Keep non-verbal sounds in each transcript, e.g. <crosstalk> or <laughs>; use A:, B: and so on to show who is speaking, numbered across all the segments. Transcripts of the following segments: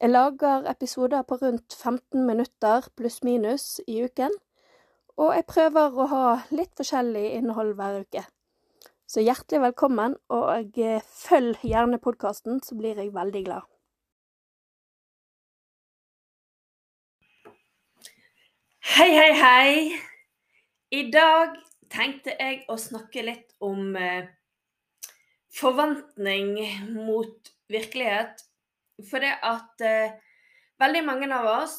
A: Jeg lager episoder på rundt 15 minutter pluss-minus i uken, og jeg prøver å ha litt forskjellig innhold hver uke. Så hjertelig velkommen, og eh, følg gjerne podkasten, så blir jeg veldig glad.
B: Hei, hei, hei. I dag tenkte jeg å snakke litt om eh, forventning mot virkelighet. For det at eh, veldig mange av oss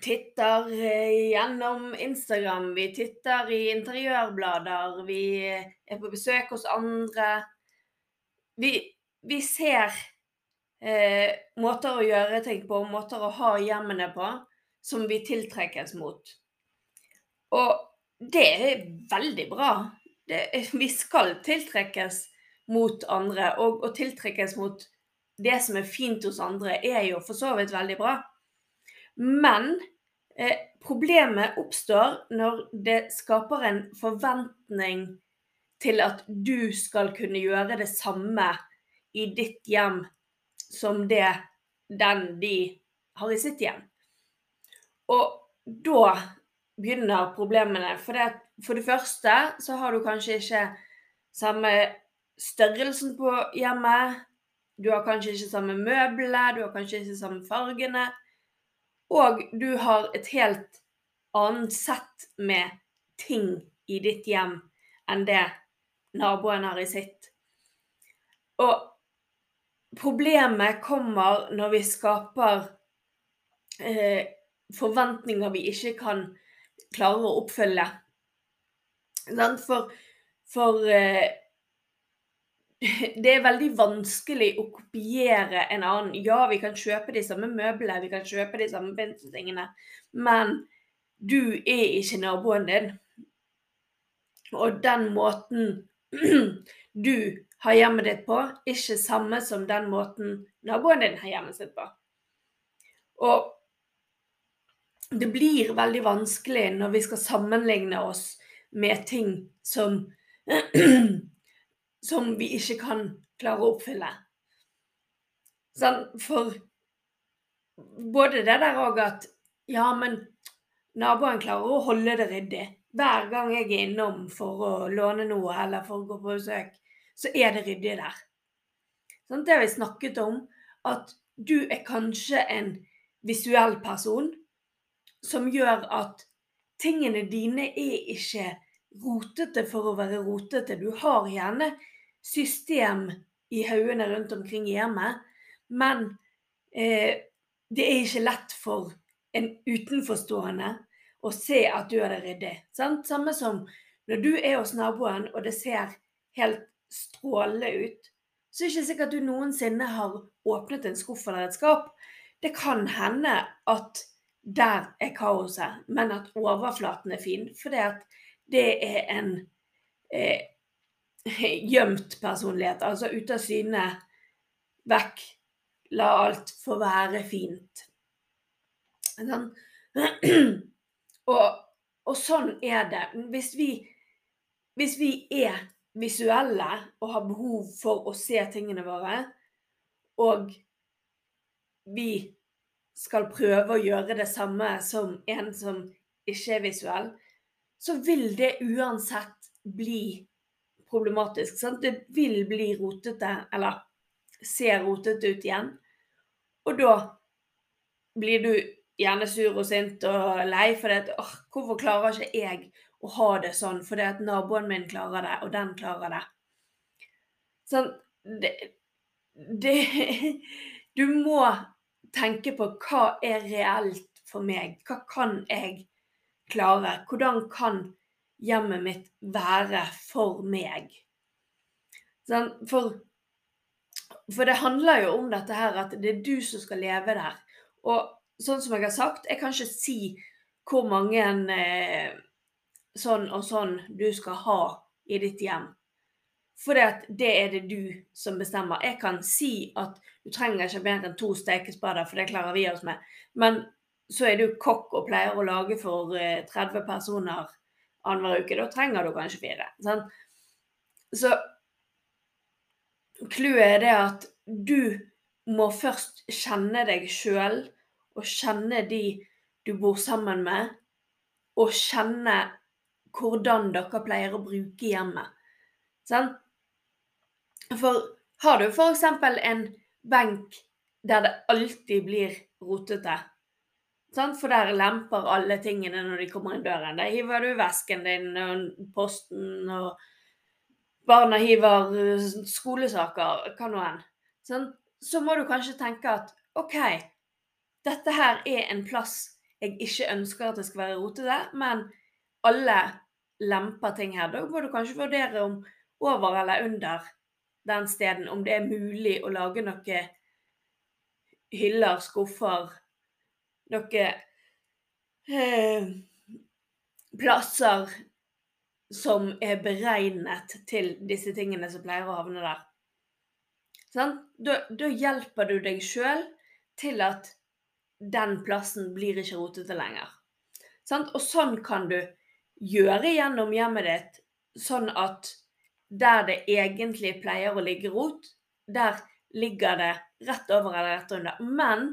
B: titter eh, gjennom Instagram, vi titter i interiørblader, vi er på besøk hos andre. Vi, vi ser eh, måter å gjøre ting på, måter å ha hjemmene på, som vi tiltrekkes mot. Og det er veldig bra. Det, vi skal tiltrekkes mot andre, og og tiltrekkes mot det som er fint hos andre, er jo for så vidt veldig bra. Men eh, problemet oppstår når det skaper en forventning til at du skal kunne gjøre det samme i ditt hjem som det den de har i sitt hjem. Og da begynner problemene. For det, for det første så har du kanskje ikke samme størrelsen på hjemmet. Du har kanskje ikke samme møblene, du har kanskje ikke samme fargene. Og du har et helt annet sett med ting i ditt hjem enn det naboen har i sitt. Og problemet kommer når vi skaper eh, forventninger vi ikke kan klare å oppfylle. For, for eh, <laughs> det er veldig vanskelig å kopiere en annen. Ja, vi kan kjøpe de samme møblene, vi kan kjøpe de samme pinsetingene, men du er ikke naboen din. Og den måten <clears throat> du har hjemmet ditt på, ikke samme som den måten naboen din har hjemmet sitt på. Og det blir veldig vanskelig når vi skal sammenligne oss med ting som <clears throat> som vi ikke kan klare å oppfylle. Sånn, for både det der òg at ja, men naboen klarer å holde det ryddig. Hver gang jeg er innom for å låne noe eller for å gå på besøk, så er det ryddig der. Sånn, det har vi snakket om, at du er kanskje en visuell person som gjør at tingene dine er ikke rotete for å være rotete. Du har gjerne system i haugene rundt omkring i hjemmet, men eh, det er ikke lett for en utenforstående å se at du har det ryddig. Sant? Samme som når du er hos naboen og det ser helt strålende ut, så er det ikke sikkert at du noensinne har åpnet en skuff eller et skap. Det kan hende at der er kaoset, men at overflaten er fin. For det er en eh, <laughs> gjemt personlighet. Altså ute av syne, vekk. La alt få være fint. Sånn. <clears throat> Og, og, sånn er det. Hvis vi, hvis vi er visuelle og har behov for å se tingene våre, og vi skal prøve å gjøre det samme som en som ikke er visuell, så vil det uansett bli problematisk. Sant? Det vil bli rotete, eller se rotete ut igjen. Og da blir du gjerne sur og sint og lei for det. Åh, hvorfor klarer ikke jeg å ha det sånn? Fordi at naboen min klarer det, og den klarer det. Sånn det, det Du må tenke på hva er reelt for meg? Hva kan jeg klare? Hvordan kan hjemmet mitt være for meg? Sånn, for For det handler jo om dette her at det er du som skal leve der. Og sånn som jeg har sagt, jeg kan ikke si hvor mange eh, sånn og sånn du skal ha i ditt hjem. For det er det du som bestemmer. Jeg kan si at du trenger ikke mer enn to stekespader, for det klarer vi oss med. Men så er du kokk og pleier å lage for 30 eh, personer annenhver uke. Da trenger du kanskje fire. Sant? Så clouet er det at du må først kjenne deg sjøl, og kjenne de du bor sammen med, og kjenne hvordan dere pleier å bruke hjemmet. Sant? For har du f.eks. en benk der det alltid blir rotete? For der lemper alle tingene når de kommer inn døren. Der hiver du vesken din og posten, og barna hiver eh, skolesaker, hva nå enn. Så må du kanskje tenke at OK, dette her er en plass jeg ikke ønsker at det skal være rotete, men alle lemper ting her. Da må du kanskje vurdere om over eller under den steden, om det er mulig å lage noen hyller, skuffer, noen eh, plasser som er beregnet til disse tingene som pleier å havne der. Sånn? Da, da, hjelper du deg sjøl til at den plassen blir ikke rotete lenger. Sånn? Og sånn kan du gjøre gjennom hjemmet ditt, sånn at der det egentlig pleier å ligge rot, der ligger det rett over eller rett under. Men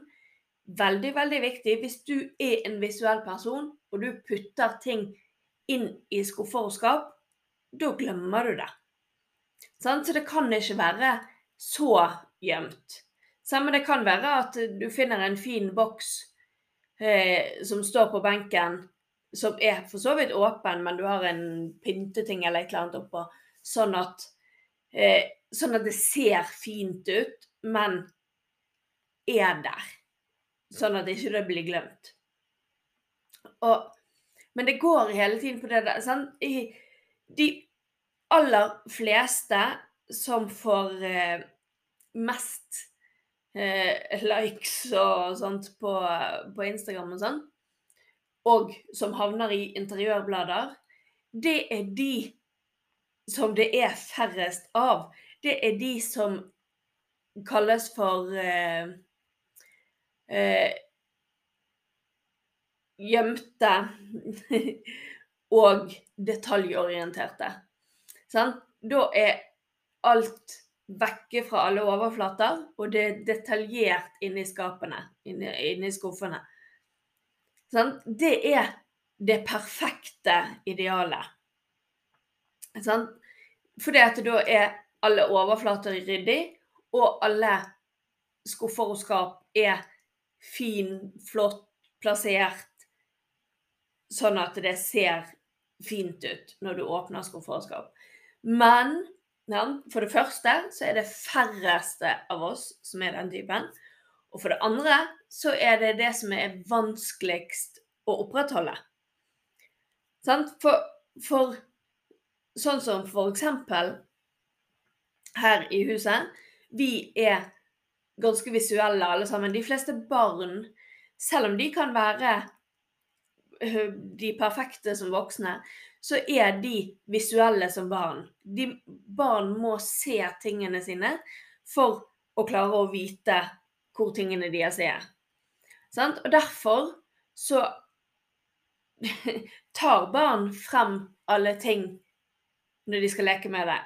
B: veldig, veldig viktig hvis du er en visuell person, og du putter ting inn i skuffer og skap, da glemmer du det. Så det kan ikke være så gjemt. Samme det kan være at du finner en fin boks eh, som står på benken, som er for så vidt åpen, men du har en pynteting eller et eller annet oppå, sånn at, eh, sånn at det ser fint ut, men er der. Sånn at det ikke blir glemt. Og, men det går hele tiden på det der. Sant? I de aller fleste som får eh, mest eh, likes og sånt på, på, Instagram og sånn, og som havner i interiørblader, det er de som det er færrest av. Det er de som kalles for eh, gjemte <laughs> og detaljorienterte. Sånn? Da er alt vekke fra alle overflater, og det er detaljert inni skapene, inni, inni skuffene. Sånn? Det er det perfekte idealet. Sånn? Fordi at da er alle overflater ryddig, og alle skuffer og skap er fin, flott plassert, sånn at det ser fint ut når du åpner skuffer Men ja, for det første så er det færreste av oss som er den typen. Og for det andre så er det det som er vanskeligst å opprettholde. For, for sånn som for eksempel her i huset. Vi er ganske visuelle alle sammen. De fleste barn, selv om de kan være øh, de perfekte som voksne, så er de visuelle som barn. De, barn må se tingene sine for å klare å vite hvor tingene deres er. Sant? Og derfor så <laughs> tar barn frem alle ting når de skal leke med det,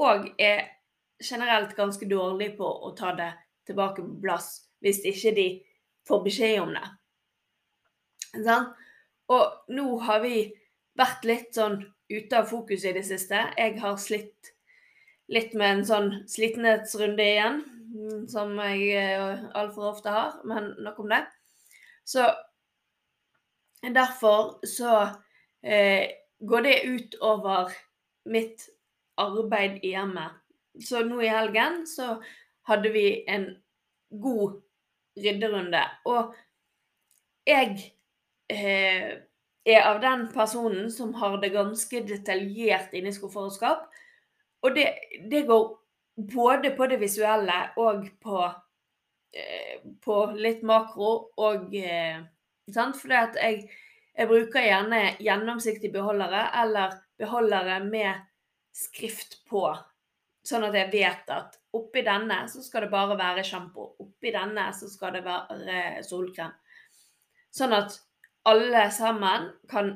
B: og er generelt ganske dårlig på å ta det tilbake på plass hvis ikke de får beskjed om det. Sånn? Og nå har vi vært litt sånn ute av fokus i det siste. Jeg har slitt litt med en sånn slitenhetsrunde igjen, mm, som jeg eh, altfor ofte har, men nok om det. Så derfor så eh, går det ut over mitt arbeid i hjemmet. Så nå i helgen så hadde vi en god rydderunde. Og jeg eh, er av den personen som har det ganske detaljert inni skuffer og skap. Og det, det, går både på det visuelle og på, eh, på litt makro og eh, sant? Fordi at jeg, jeg bruker gjerne gjennomsiktige beholdere eller beholdere med skrift på. Sånn at jeg vet at oppi denne så skal det bare være sjampo. Oppi denne så skal det være solkrem. Sånn at alle sammen kan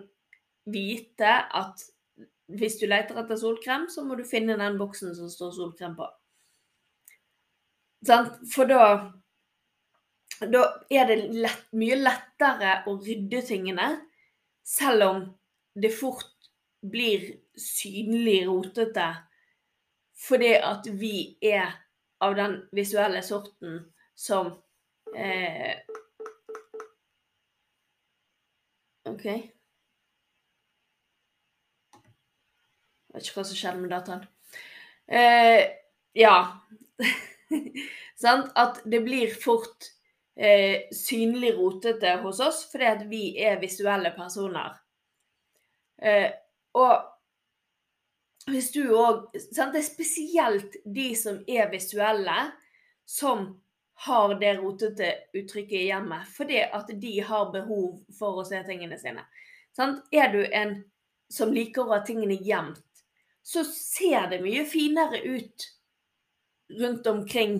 B: vite at hvis du leter etter solkrem, så må du finne den boksen som står solkrem på. For da, da er det lett, mye lettere å rydde tingene, selv om det fort blir synlig rotete fordi at vi er av den visuelle sorten som eh, OK. Jeg vet ikke hva som skjedde med dataen. Eh, ja. <laughs> Sant? At det blir fort eh, synlig rotete hos oss fordi at vi er visuelle personer. Eh, og hvis du òg Det er spesielt de som er visuelle, som har det rotete uttrykket i hjemmet. Fordi at de har behov for å se tingene sine. Sant? Er du en som liker å ha tingene gjemt, så ser det mye finere ut rundt omkring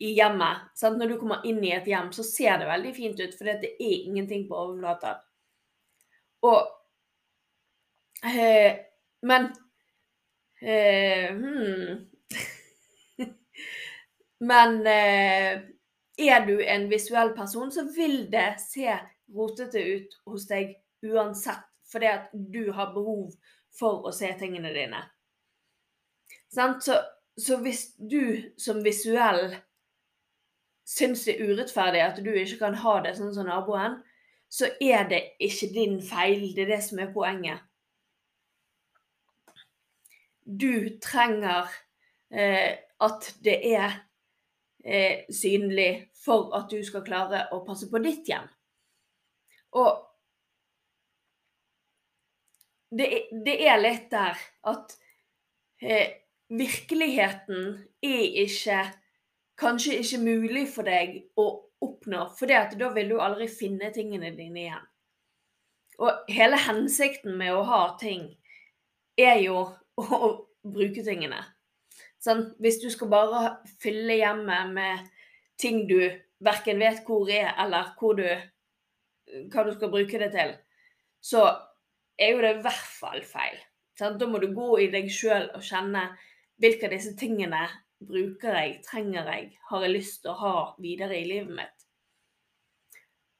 B: i hjemmet. Sant? Når du kommer inn i et hjem, så ser det veldig fint ut, for det er ingenting på overflata. Og øh, men eh, hmm. <laughs> Men eh, er du en visuell person, så vil det se rotete ut hos deg uansett. Fordi at du har behov for å se tingene dine. Så, så, hvis du som visuell syns det er urettferdig at du ikke kan ha det sånn som naboen, så er det ikke din feil. Det er det som er poenget du trenger eh, at det er eh, synlig for at du skal klare å passe på ditt hjem. Og det, det er litt der at eh, virkeligheten er ikke Kanskje ikke mulig for deg å oppnå, for da vil du aldri finne tingene dine igjen. Og hele hensikten med å ha ting er jo å bruke tingene. Sånn, hvis du skal bare fylle hjemmet med ting du verken vet hvor er, eller hvor du, hva du skal bruke det til, så er jo det i hvert fall feil. Sånn, da må du gå i deg sjøl og kjenne hvilke av disse tingene bruker jeg, trenger jeg, har jeg lyst til å ha videre i livet mitt.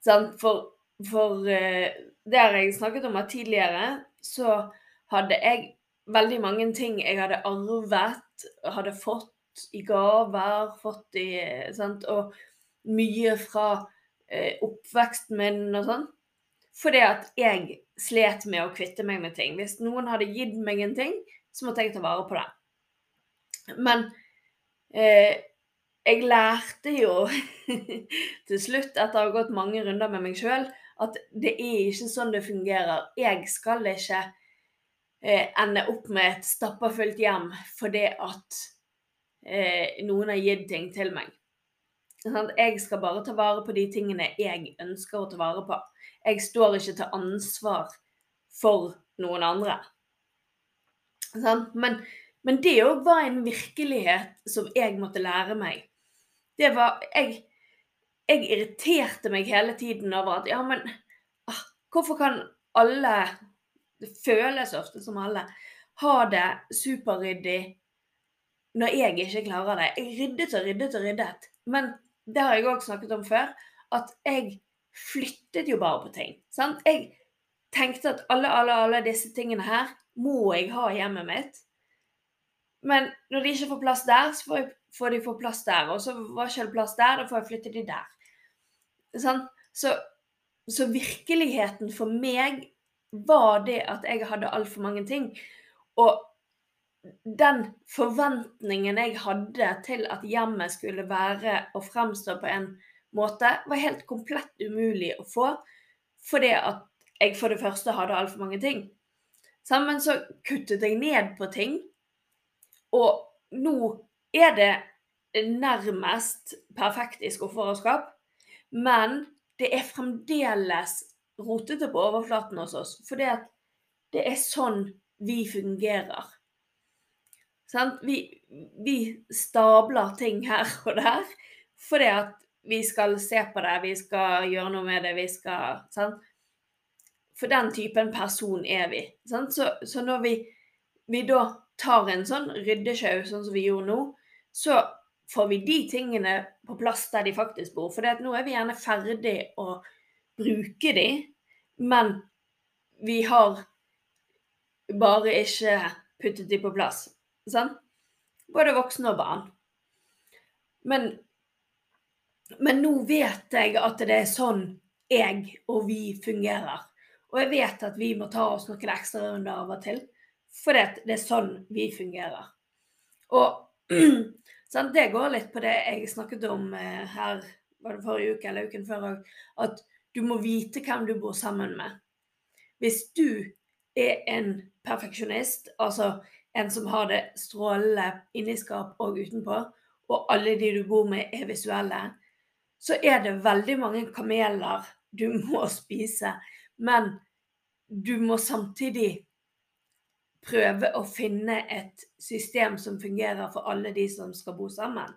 B: Sånn, for, for uh, det har jeg snakket om tidligere, så hadde jeg veldig mange ting jeg hadde arvet, hadde fått i gaver, fått i sant? Og mye fra eh, oppveksten min og sånn. Fordi at jeg slet med å kvitte meg med ting. Hvis noen hadde gitt meg en ting, så måtte jeg ta vare på det. Men eh, jeg lærte jo <laughs> til slutt, etter å ha gått mange runder med meg sjøl, at det er ikke sånn det fungerer. Jeg skal ikke eh, ender opp med et stappfullt hjem fordi at eh, noen har gitt ting til meg. Sånn, jeg skal bare ta vare på de tingene jeg ønsker å ta vare på. Jeg står ikke til ansvar for noen andre. Sånn, men, men, det òg var en virkelighet som jeg måtte lære meg. Det var Jeg, jeg irriterte meg hele tiden over at ja, men ah, hvorfor kan alle det føles ofte som alle. Ha det superryddig når jeg ikke klarer det. Jeg ryddet og ryddet og ryddet. Men det har jeg òg snakket om før, at jeg flyttet jo bare på ting. Sant? Jeg tenkte at alle, alle, alle disse tingene her må jeg ha i hjemmet mitt. Men når de ikke får plass der, så får, jeg, får de få plass der. Og så var ikke det plass der, da får jeg flytte de der. Sånn? Så, så virkeligheten for meg var det at jeg hadde altfor mange ting. Og den forventningen jeg hadde til at hjemmet skulle være og fremstå på en måte, var helt komplett umulig å få. Fordi at jeg for det første hadde altfor mange ting. Sammen så kuttet jeg ned på ting. Og nå er det nærmest perfekt i skuffer men det er fremdeles rotete på overflaten hos oss. For det er sånn vi fungerer. Vi, vi stabler ting her og der fordi at vi skal se på det, vi skal gjøre noe med det, vi skal sant? For den typen person er vi. Så, så når vi, vi da tar en sånn ryddesjau, sånn som vi gjorde nå, så får vi de tingene på plass der de faktisk bor. For nå er vi gjerne ferdig å bruke de, men vi har bare ikke puttet de på plass. Sånn? Både voksne og barn. Men, men nå vet jeg at det er sånn jeg og vi fungerer. Og jeg vet at vi må ta oss noen ekstra runder av og til. For det er sånn vi fungerer. Og <clears throat> sånn, det går litt på det jeg snakket om eh, her var det forrige uke eller uken før òg, at du må vite hvem du bor sammen med. Hvis du er en perfeksjonist, altså en som har det strålende inni skap og utenpå, og alle de du bor med er visuelle, så er det veldig mange kameler du må spise. Men du må samtidig prøve å finne et system som fungerer for alle de som skal bo sammen.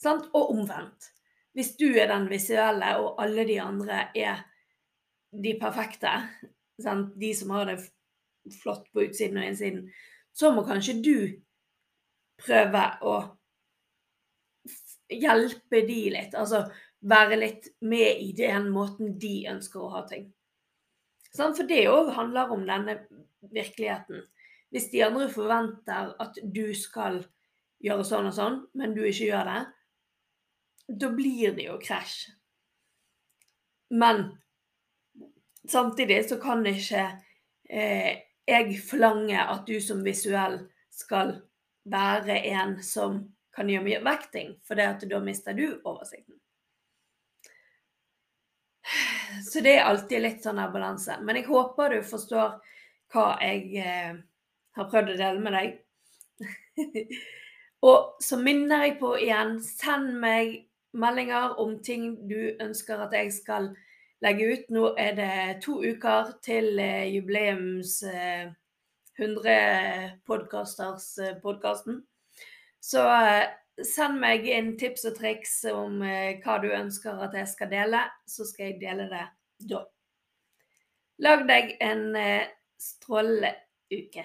B: Sant? Og omvendt. Hvis du er den visuelle, og alle de andre er de perfekte, sant? de som har det flott på utsiden og innsiden, så må kanskje du prøve å hjelpe de litt. Altså være litt med i den måten de ønsker å ha ting. For det òg handler om denne virkeligheten. Hvis de andre forventer at du skal gjøre sånn og sånn, men du ikke gjør det, da blir det jo krasj. Men samtidig så kan ikke eh, jeg forlange at du som visuell skal være en som kan gjøre mye vekting, for da mister du oversikten. Så det er alltid litt sånn her balanse. Men jeg håper du forstår hva jeg eh, har prøvd å dele med deg. <laughs> og så minner jeg på igjen, send meg meldinger om ting du ønsker at jeg skal legge ut. Nå er det to uker til eh, jubileums eh, 100 podkasters-podkasten. Eh, så eh, send meg inn tips og triks om eh, hva du ønsker at jeg skal dele, så skal jeg dele det da. Lag deg en eh, strålende uke.